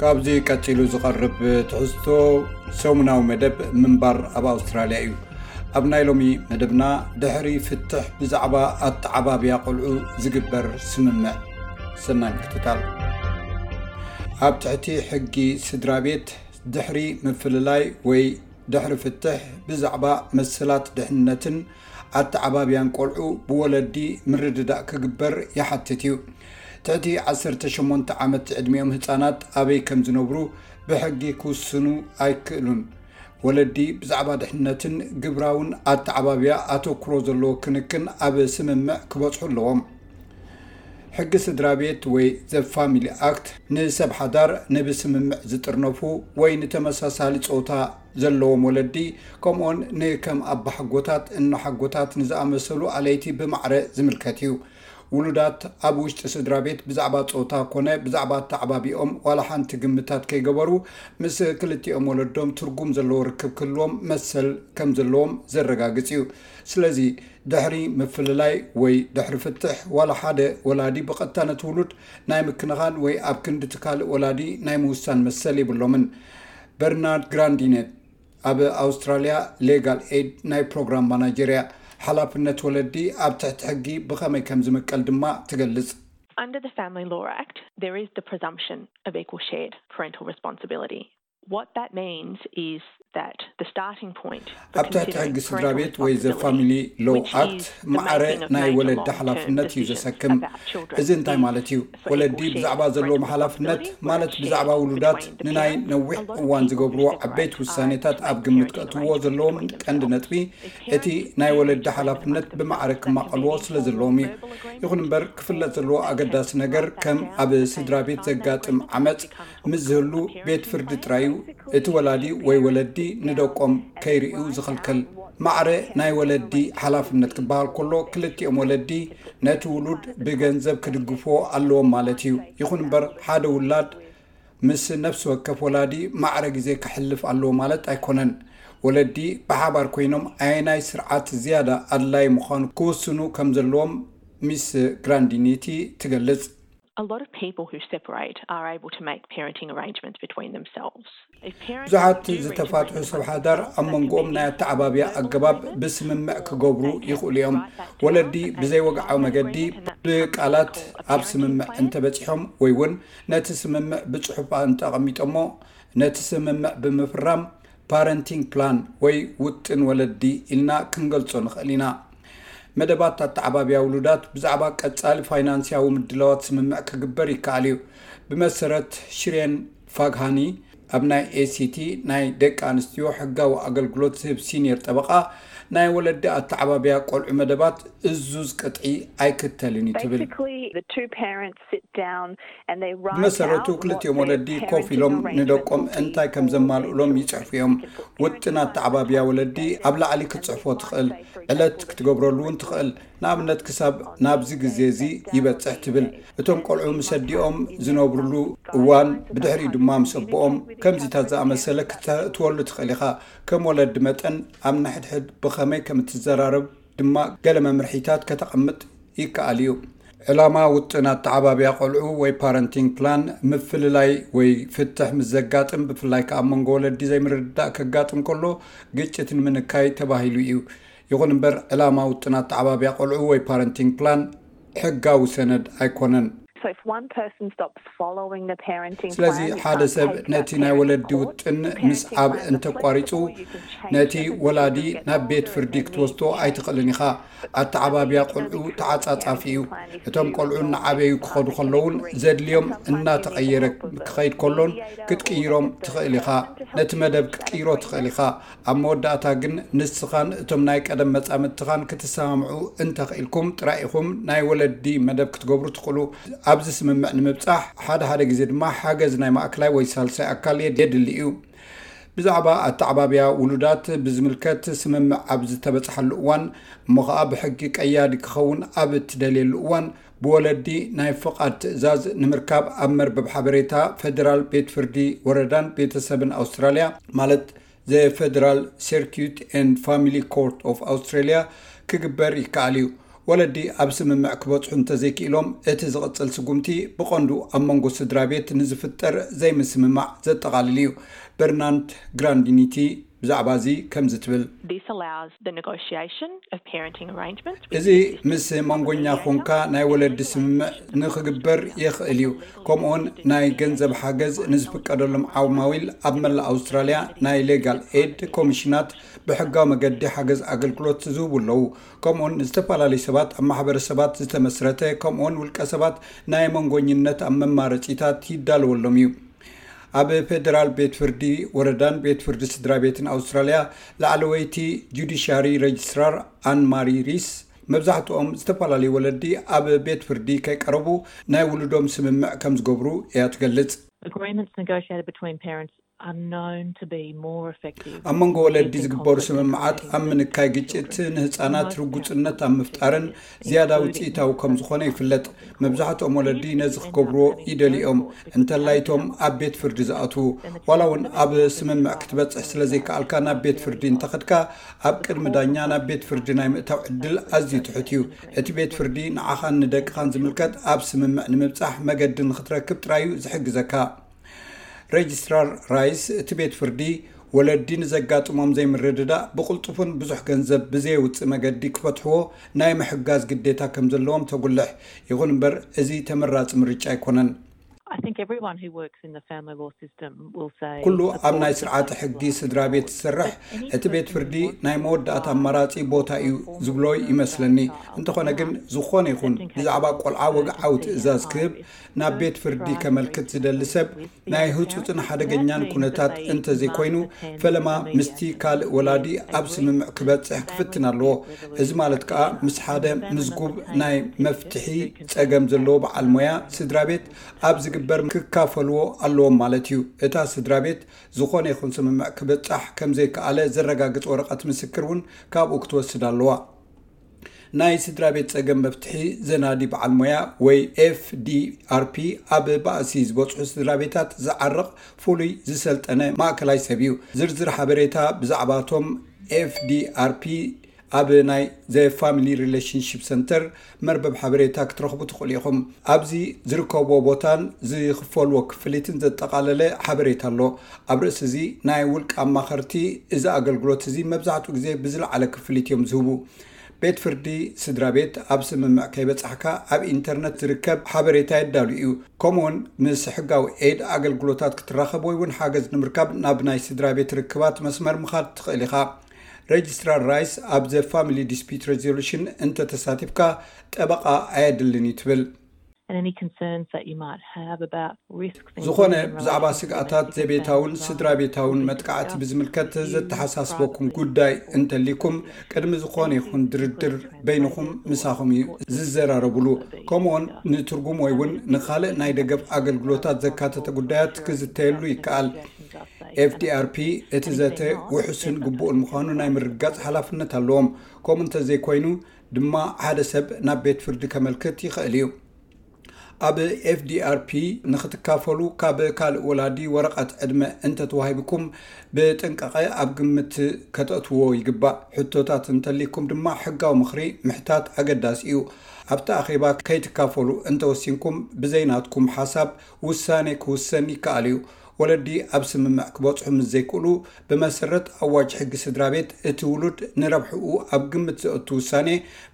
ካብዚ ቀፂሉ ዝቐርብ ትሕዝቶ ሰሙናዊ መደብ ምንባር ኣብ ኣውስትራልያ እዩ ኣብ ናይ ሎሚ መደብና ድሕሪ ፍትሕ ብዛዕባ ኣተዓባብያ ቆልዑ ዝግበር ስምምዕ ሰናይ ምክትታል ኣብ ትሕቲ ሕጊ ስድራ ቤት ድሕሪ ምፍልላይ ወይ ድሕሪ ፍትሕ ብዛዕባ መሰላት ድሕንነትን ኣተዓባብያን ቆልዑ ብወለዲ ምርድዳእ ክግበር ይሓትት እዩ። ትሕቲ ዓሰርተ ሸሞንተ ዓመት ዝዕድሚኦም ህጻናት ኣበይ ከም ዝነብሩ ብሕጊ ክውስኑ ኣይክእሉን። ወለዲ ብዛዕባ ድሕንነትን ግብራውን ኣተዓባብያ ኣተኩሮ ዘለዎ ክንክን ኣብ ስምምዕ ክበጽሑ ኣለዎም። ሕጊ ስድራቤት ወይ ዘ ፋሚሊ ኣክት ንሰብ ሓዳር ንብስምምዕ ዝጥርነፉ ወይ ንተመሳሳሊ ጾታ ዘለዎም ወለዲ ከምኡውን ንከም ኣባሓጎታት፣ እኖሓጎታት ንዝኣመሰሉ ኣለይቲ ብማዕረ ዝምልከት እዩ። ውሉዳት ኣብ ውሽጢ ስድራቤት ብዛዕባ ጾታ ኮነ ብዛዕባ ኣተዓባቢኦም ዋላ ሓንቲ ግምታት ከይገበሩ ምስ ክልቲኦም ወለዶም ትርጉም ዘለዎ ርክብ ክህልዎም መሰል ከም ዘለዎም ዘረጋግጽ እዩ። ስለዚ፣ ድሕሪ ምፍልላይ ወይ ድሕሪ ፍትሕ ዋላ ሓደ ወላዲ ብቐጥታ ነቲ ውሉድ ናይ ምክንኻን ወይ ኣብ ክንዲ እቲ ካልእ ወላዲ ናይ ምውሳን መሰል የብሎምን። በርናርድ ግራንዲኔት ኣብ ኣውስትራልያ ሌጋል ኤይድ ናይ ፕሮግራም ማናጀር እያ፣ ሓላፍነት ወለዲ ኣብ ትሕቲ ሕጊ ብኸመይ ከም ዝምቀል ድማ ትገልጽ። Under the Family Law Act, there is the presumption of equal shared parental responsibility. ኣብ ትሕቲ ሕጊ ስድራ ቤት ወይ ዘ ፋሚሊ ሎው ኣክት ማዕረ ናይ ወለዲ ሓላፍነት እዩ ዘሰክም። እዚ እንታይ ማለት እዩ? ወለዲ ብዛዕባ ዘለዎም ሓላፍነት ማለት ብዛዕባ ውሉዳት ንናይ ነዊሕ እዋን ዝገብርዎ ዓበይቲ ውሳኔታት ኣብ ግምት ከእትውዎ ዘለዎም ቀንዲ ነጥቢ እቲ ናይ ወለዲ ሓላፍነት ብማዕረ ክማቐልዎ ስለ ዘለዎም እዩ። ይኹን እምበር ክፍለጥ ዘለዎ ኣገዳሲ ነገር ከም ኣብ ስድራ ቤት ዘጋጥም ዓመጽ ምስ ዝህሉ ቤት ፍርዲ ጥራይ'ዩ እቲ ወላዲ ወይ ወለዲ ንደቆም ከይርእዩ ዝኽልክል። ማዕረ ናይ ወለዲ ሓላፍነት ክበሃል ከሎ ክልቲኦም ወለዲ ነቲ ውሉድ ብገንዘብ ክድግፍዎ ኣለዎም ማለት እዩ። ይኹን እምበር ሓደ ውላድ ምስ ነፍሲ ወከፍ ወላዲ ማዕረ ግዜ ከሕልፍ ኣለዎ ማለት ኣይኮነን። ወለዲ ብሓባር ኮይኖም ኣየናይ ስርዓት ዝያዳ ኣድላዪ ምዃኑ ክውስኑ ከም ዘለዎም ሚስ ግራንዲኒቲ ትገልጽ። ብዙሓት ዝተፋትሑ ሰብ ሓዳር ኣብ መንጎኦም ናይ ኣተዓባብያ ኣገባብ ብስምምዕ ክገብሩ ይኽእሉ እዮም። ወለዲ ብዘይወግዓዊ መገዲ ብቃላት ኣብ ስምምዕ እንተበጺሖም ወይ'ውን ነቲ ስምምዕ ብጽሑፍ ኣንተኣቐሚጦሞ ነቲ ስምምዕ ብምፍራም ፓረንቲንግ ፕላን ወይ ውጥን ወለዲ ኢልና ክንገልጾ ንኽእል ኢና። መደባት ኣተዓባብያ ውሉዳት ብዛዕባ ቀጻሊ ፋይናንስያዊ ምድላዋት ስምምዕ ክግበር ይከኣል እዩ። ብመሰረት ሽሬን ፋግሃኒ፣ ኣብ ናይ ACT ናይ ደቂ ኣንስትዮ ሕጋዊ ኣገልግሎት ዝህብ ሲንየር ጠበቓ፣ ናይ ወለዲ ኣተዓባብያ ቆልዑ መደባት እዙዝ ቅጥዒ ኣይክተልን እዩ ትብል። ብመሰረቱ ክልቲኦም ወለዲ ኮፍ ኢሎም ንደቆም እንታይ ከም ዘማልኡሎም ይፅሕፉ እዮም። ውጥን ኣተዓባብያ ወለዲ ኣብ ላዕሊ ክትፅሕፎ ትኽእል፣ ዕለት ክትገብረሉ እውን ትኽእል፣ ንኣብነት ክሳብ ናብዚ ግዜ እዚ ይበፅሕ ትብል። እቶም ቆልዑ ምስ ኣዲኦም ዝነብሩሉ እዋን ብድሕሪኡ ድማ ምስ ኣቦኦም ከምዚታት ዝኣመሰለ ክተእትወሉ ትኽእል ኢኻ። ከም ወለዲ መጠን ኣብ ንሕድሕድ ብኸመይ ከም እትዘራረብ፣ ድማ ገለ መምርሒታት ከተቐምጥ ይከኣል እዩ። ዕላማ ውጥን ኣተዓባብያ ቆልዑ ወይ ፓረንቲንግ ፕላን፣ ምፍልላይ ወይ ፍትሕ ምስ ዘጋጥም፣ ብፍላይ ከኣ ኣብ መንጎ ወለዲ ዘይምርድዳእ ከጋጥም ከሎ፣ ግጭት ንምንካይ ተባሂሉ እዩ። ይኹን እምበር፣ ዕላማ ውጥን ኣተዓባብያ ቆልዑ ወይ ፓረንቲንግ ፕላን፣ ሕጋዊ ሰነድ ኣይኮነን። ስለዚ ሓደ ሰብ ነቲ ናይ ወለዲ ውጥን ምስዓብ እንተቋሪጹ፣ ነቲ ወላዲ ናብ ቤት ፍርዲ ክትወስዶ ኣይትኽእልን ኢኻ። ኣተዓባብያ ቆልዑ ተዓጻጻፊ እዩ። እቶም ቆልዑ እናዓበዩ ክኸዱ ከለዉን ዘድልዮም እናተቐየረ ክኸይድ ከሎን ክትቅይሮም ትኽእል ኢኻ። ነቲ መደብ ክትቅይሮ ትኽእል ኢኻ። ኣብ መወዳእታ ግን ንስኻን እቶም ናይ ቀደም መጻምድትኻን ክትሰማምዑ እንተኽኢልኩም ጥራይ ኢኹም ናይ ወለዲ መደብ ክትገብሩ ትኽእሉ። ኣብዚ ስምምዕ ንምብጻሕ ሓደ ሓደ ግዜ ድማ ሓገዝ ናይ ማእከላይ ወይ ሳልሳይ ኣካል የድሊ እዩ። ብዛዕባ ኣተዓባብያ ውሉዳት ብዝምልከት ስምምዕ ኣብ ዝተበጽሓሉ እዋን እሞ ኸኣ ብሕጊ ቀያዲ ክኸውን ኣብ እትደልየሉ እዋን ብወለዲ ናይ ፍቓድ ትእዛዝ ንምርካብ ኣብ መርበብ ሓበሬታ ፈደራል ቤት ፍርዲ ወረዳን ቤተሰብን ኣውስትራልያ ማለት ዘ ፈደራል ሰርኪዩት ኤንድ ፋሚሊ ኮርት ኦፍ ኣውስትራልያ ክግበር ይከኣል እዩ። ወለዲ ኣብ ስምምዕ ክበጽሑ እንተዘይክኢሎም፣ እቲ ዝቕጽል ስጉምቲ ብቐንዱ ኣብ መንጎ ስድራቤት ንዝፍጠር ዘይምስምማዕ ዘጠቓልል እዩ። በርናንድ ግራንዲኒቲ፣ ብዛዕባ እዚ ከምዚ ትብል። እዚ ምስ መንጎኛ ኹንካ ናይ ወለዲ ስምምዕ ንክግበር የኽእል እዩ፣ ከምኡውን ናይ ገንዘብ ሓገዝ ንዝፍቀደሎም ዓማዊል ኣብ መላእ ኣውስትራልያ ናይ ሌጋል ኤድ ኮሚሽናት ብሕጋዊ መገዲ ሓገዝ ኣገልግሎት ዝህቡ ኣለዉ፣ ከምኡውን ንዝተፈላለዩ ሰባት ኣብ ማሕበረሰባት ዝተመስረተ ከምኡውን ውልቀሰባት ናይ መንጎኝነት ኣብ መማረፂታት ይዳለወሎም እዩ። ኣብ ፌደራል ቤት ፍርዲ ወረዳን ቤት ፍርዲ ስድራቤትን ኣውስትራልያ ላዕለወይቲ ጁዲሻሪ ረጅስትራር ኣን ማሪ ሪስ መብዛሕትኦም ዝተፈላለዩ ወለዲ ኣብ ቤት ፍርዲ ከይቀረቡ ናይ ውሉዶም ስምምዕ ከም ዝገብሩ እያ ትገልጽ። ኣብ መንጎ ወለዲ ዝግበሩ ስምምዓት ኣብ ምንካይ ግጭት፣ ንህጻናት ርጉጽነት ኣብ ምፍጣርን ዝያዳ ውፅኢታዊ ከም ዝኾነ ይፍለጥ። መብዛሕትኦም ወለዲ ነዚ ክገብርዎ ይደልዩ እዮም፣ እንተላይ እቶም ኣብ ቤት ፍርዲ ዝኣትዉ። ዋላ እውን ኣብ ስምምዕ ክትበፅሕ ስለ ዘይከኣልካ ናብ ቤት ፍርዲ እንተኸድካ፣ ኣብ ቅድሚ ዳኛ ናብ ቤት ፍርዲ ናይ ምእታው ዕድል ኣዝዩ ትሑት እዩ። እቲ ቤት ፍርዲ ንዓኻን ንደቅኻን ዝምልከት ኣብ ስምምዕ ንምብፃሕ መገዲ ንኽትረክብ ጥራይ እዩ ዝሕግዘካ። ረጅስትራር ራይስ እቲ ቤት ፍርዲ ወለዲ ንዘጋጥሞም ዘይምርድዳእ ብቕልጡፍን ብዙሕ ገንዘብ ብዘየውፅእ መገዲ ክፈትሕዎ ናይ ምሕጋዝ ግዴታ ከም ዘለዎም ተጉልሕ። ይኹን እምበር እዚ ተመራፂ ምርጫ ኣይኮነን። ኩሉ ኣብ ናይ ስርዓተ ሕጊ ስድራ ቤት ዝሰርሕ እቲ ቤት ፍርዲ ናይ መወዳእታ ኣማራፂ ቦታ እዩ ዝብሎ ይመስለኒ። እንተኾነ ግን ዝኾነ ይኹን ብዛዕባ ቆልዓ ወግዓዊ ትእዛዝ ክህብ ናብ ቤት ፍርዲ ከመልክት ዝደሊ ሰብ ናይ ህፁፅን ሓደገኛን ኩነታት እንተዘይኮይኑ ፈለማ ምስቲ ካልእ ወላዲ ኣብ ስምምዕ ክበፅሕ ክፍትን ኣለዎ። እዚ ማለት ከዓ ምስ ሓደ ምዝጉብ ናይ መፍትሒ ፀገም ዘለዎ በዓል ሞያ ስድራ ቤት ኣብ ዝግበር ክካፈልዎ ኣለዎም ማለት እዩ። እታ ስድራ ቤት ዝኾነ ይኹን ስምምዕ ክብፃሕ ከምዘይከኣለ ዘረጋግፅ ወረቐት ምስክር እውን ካብኡ ክትወስድ ኣለዋ። ናይ ስድራ ቤት ጸገም መፍትሒ ዘናዲ በዓል ሞያ ወይ ኤፍዲኣርፒ ኣብ ባእሲ ዝበፅሑ ስድራ ቤታት ዝዓርቕ ፍሉይ ዝሰልጠነ ማእከላይ ሰብ እዩ። ዝርዝር ሓበሬታ ብዛዕባ እቶም ኤፍዲኣርፒ ኣብ ናይ ዘ ፋሚሊ ሪሌሽንሽፕ ሰንተር መርበብ ሓበሬታ ክትረኽቡ ትኽእሉ ኢኹም። ኣብዚ ዝርከብዎ ቦታን ዝኽፈልዎ ክፍሊትን ዘጠቓለለ ሓበሬታ ኣሎ። ኣብ ርእሲ እዚ ናይ ውልቂ ኣማኸርቲ እዚ ኣገልግሎት እዚ መብዛሕትኡ ግዜ ብዝለዓለ ክፍሊት እዮም ዝህቡ። ቤት ፍርዲ ስድራ ቤት ኣብ ስምምዕ ከይበጻሕካ ኣብ ኢንተርነት ዝርከብ ሓበሬታ የዳሉ እዩ። ከምኡውን ምስ ሕጋዊ ኤድ ኣገልግሎታት ክትራኸብ ወይ ውን ሓገዝ ንምርካብ ናብ ናይ ስድራ ቤት ርክባት መስመር ምኻድ ትኽእል ኢኻ። ረጅስትራር ራይስ ኣብ ዘ ፋሚሊ ዲስፒት ረዞሉሽን እንተተሳቲፍካ ጠበቓ ኣየድልን እዩ ትብል። ዝኾነ ብዛዕባ ስግኣታት ዘቤታውን ስድራቤታውን መጥቃዕቲ ብዝምልከት ዘተሓሳስበኩም ጉዳይ እንተሊኩም ቅድሚ ዝኾነ ይኹን ድርድር በይንኹም ምሳኹም እዩ ዝዘራረብሉ ከምኡውን ንትርጉም ወይ እውን ንካልእ ናይ ደገብ ኣገልግሎታት ዘካተተ ጉዳያት ክዝተየሉ ይከኣል ኤፍdርፒ እቲ ዘተ ውሑስን ግቡእን ምዃኑ ናይ ምርጋፅ ሓላፍነት ኣለዎም ከምኡ እንተዘይኮይኑ ድማ ሓደ ሰብ ናብ ቤት ፍርዲ ከመልክት ይኽእል እዩ። ኣብ FDRP ንኽትካፈሉ ካብ ካልእ ወላዲ ወረቐት ዕድመ እንተተዋሂብኩም ብጥንቃቐ ኣብ ግምት ከተእትዎ ይግባእ። ሕቶታት እንተልይኩም ድማ ሕጋዊ ምኽሪ ምሕታት ኣገዳሲ እዩ። ኣብቲ ኣኼባ ከይትካፈሉ እንተወሲንኩም ብዘይ ናትኩም ሓሳብ ውሳኔ ክውሰን ይከኣል እዩ። ወለዲ ኣብ ስምምዕ ክበጽሑ ምስ ዘይክእሉ፣ ብመሰረት ኣዋጅ ሕጊ ስድራቤት፣ እቲ ውሉድ ንረብሕኡ ኣብ ግምት ዘእቱ ውሳኔ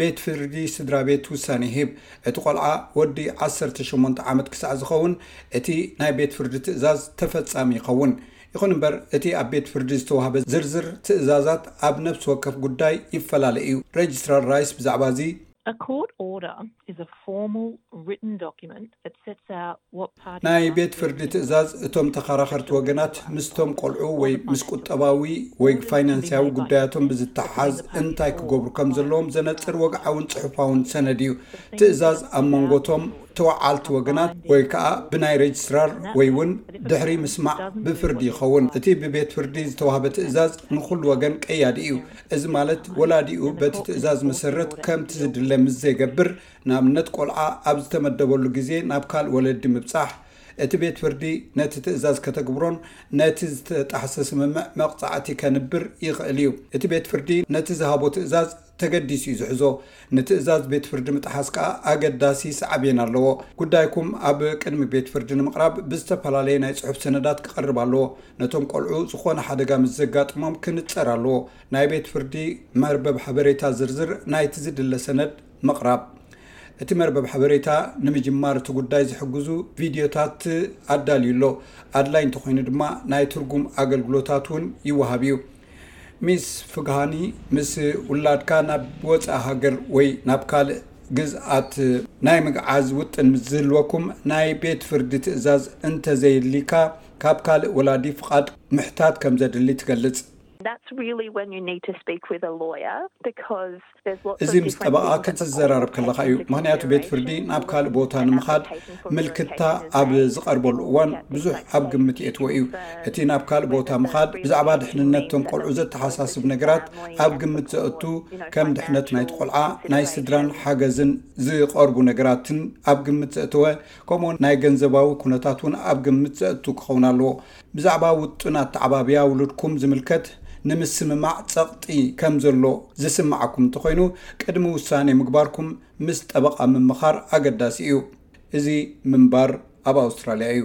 ቤት ፍርዲ ስድራቤት ውሳኔ ይህብ። እቲ ቆልዓ ወዲ ዓሰርተ ሸሞንተ ዓመት ክሳዕ ዝኸውን እቲ ናይ ቤት ፍርዲ ትእዛዝ ተፈጻሚ ይኸውን። ይኹን እምበር እቲ ኣብ ቤት ፍርዲ ዝተዋህበ ዝርዝር ትእዛዛት ኣብ ነፍሲ ወከፍ ጉዳይ ይፈላለ እዩ። ረጅስትራር ራይስ ብዛዕባ እዚ A court order is a formal written document that sets out what parties must ናይ ቤት ፍርዲ ትእዛዝ እቶም ተኸራኸርቲ ወገናት ምስቶም ቆልዑ ወይ ምስ ቁጠባዊ ወይ ፋይናንስያዊ ጉዳያቶም ብዝተሓሓዝ እንታይ ክገብሩ ከም ዘለዎም ዘነጽር ወግዓውን ጽሑፋውን ሰነድ እዩ። ትእዛዝ ኣብ መንጎ እቶም ተወዓልቲ ወገናት ወይ ከኣ ብናይ ረጅስትራር ወይ እውን ድሕሪ ምስማዕ ብፍርዲ ይኸውን። እቲ ብቤት ፍርዲ ዝተዋህበ ትእዛዝ ንኹሉ ወገን ቀያዲ እዩ። እዚ ማለት ወላዲኡ በቲ ትእዛዝ መሰረት ከምቲ ዝድለ ምስ ዘይገብር፣ ንኣብነት ቆልዓ ኣብ ዝተመደበሉ ግዜ ናብ ካልእ ወለዲ ምብጻሕ፣ እቲ ቤት ፍርዲ ነቲ ትእዛዝ ከተግብሮን ነቲ ዝተጣሕሰ ስምምዕ መቕጻዕቲ ከንብር ይኽእል እዩ። እቲ ቤት ፍርዲ ነቲ ዝሃቦ ትእዛዝ ተገዲሱ እዩ ዝሕዞ፣ ንትእዛዝ ቤት ፍርዲ ምጥሓስ ከኣ ኣገዳሲ ሳዕቤን ኣለዎ። ጉዳይኩም ኣብ ቅድሚ ቤት ፍርዲ ንምቕራብ ብዝተፈላለየ ናይ ጽሑፍ ሰነዳት ክቐርብ ኣለዎ። ነቶም ቆልዑ ዝኾነ ሓደጋ ምስ ዘጋጥሞም ክንጸር ኣለዎ። ናይ ቤት ፍርዲ መርበብ ሓበሬታ ዝርዝር ናይቲ ዝድለ ሰነድ ምቕራብ። እቲ መርበብ ሓበሬታ ንምጅማር እቲ ጉዳይ ዝሕግዙ ቪድዮታት ኣዳልዩ ኣሎ፣ ኣድላይ እንተኾይኑ ድማ ናይ ትርጉም ኣገልግሎታት እውን ይወሃብ እዩ። ሚስ ፍግሃኒ ምስ ውላድካ ናብ ወፃኢ ሃገር ወይ ናብ ካልእ ግዝኣት ናይ ምግዓዝ ውጥን ምስ ዝህልወኩም ናይ ቤት ፍርዲ ትእዛዝ እንተዘይሊካ ካብ ካልእ ወላዲ ፍቓድ ምሕታት ከምዘድሊ ትገልፅ። That's really when you need to speak with a lawyer because እዚ ምስ ጠበቓ ክትዘራረብ ከለኻ እዩ፣ ምኽንያቱ ቤት ፍርዲ ናብ ካልእ ቦታ ንምኻድ ምልክታ ኣብ ዝቐርበሉ እዋን ብዙሕ ኣብ ግምት የእትዎ እዩ። እቲ ናብ ካልእ ቦታ ምኻድ ብዛዕባ ድሕንነት እቶም ቆልዑ ዘተሓሳስብ ነገራት ኣብ ግምት ዘእቱ ከም ድሕነት ናይቲ ቆልዓ፣ ናይ ስድራን ሓገዝን ዝቐርቡ ነገራትን ኣብ ግምት ዘእተወ ከምኡውን ናይ ገንዘባዊ ኩነታት እውን ኣብ ግምት ዘእቱ ክኸውን ኣለዎ። ብዛዕባ ውጡን ኣተዓባብያ ውሉድኩም ዝምልከት ንምስምማዕ ጸቕጢ ከም ዘሎ ዝስምዓኩም እንተኾይኑ፣ ቅድሚ ውሳኔ ምግባርኩም ምስ ጠበቓ ምምኻር ኣገዳሲ እዩ። እዚ ምንባር ኣብ ኣውስትራልያ እዩ።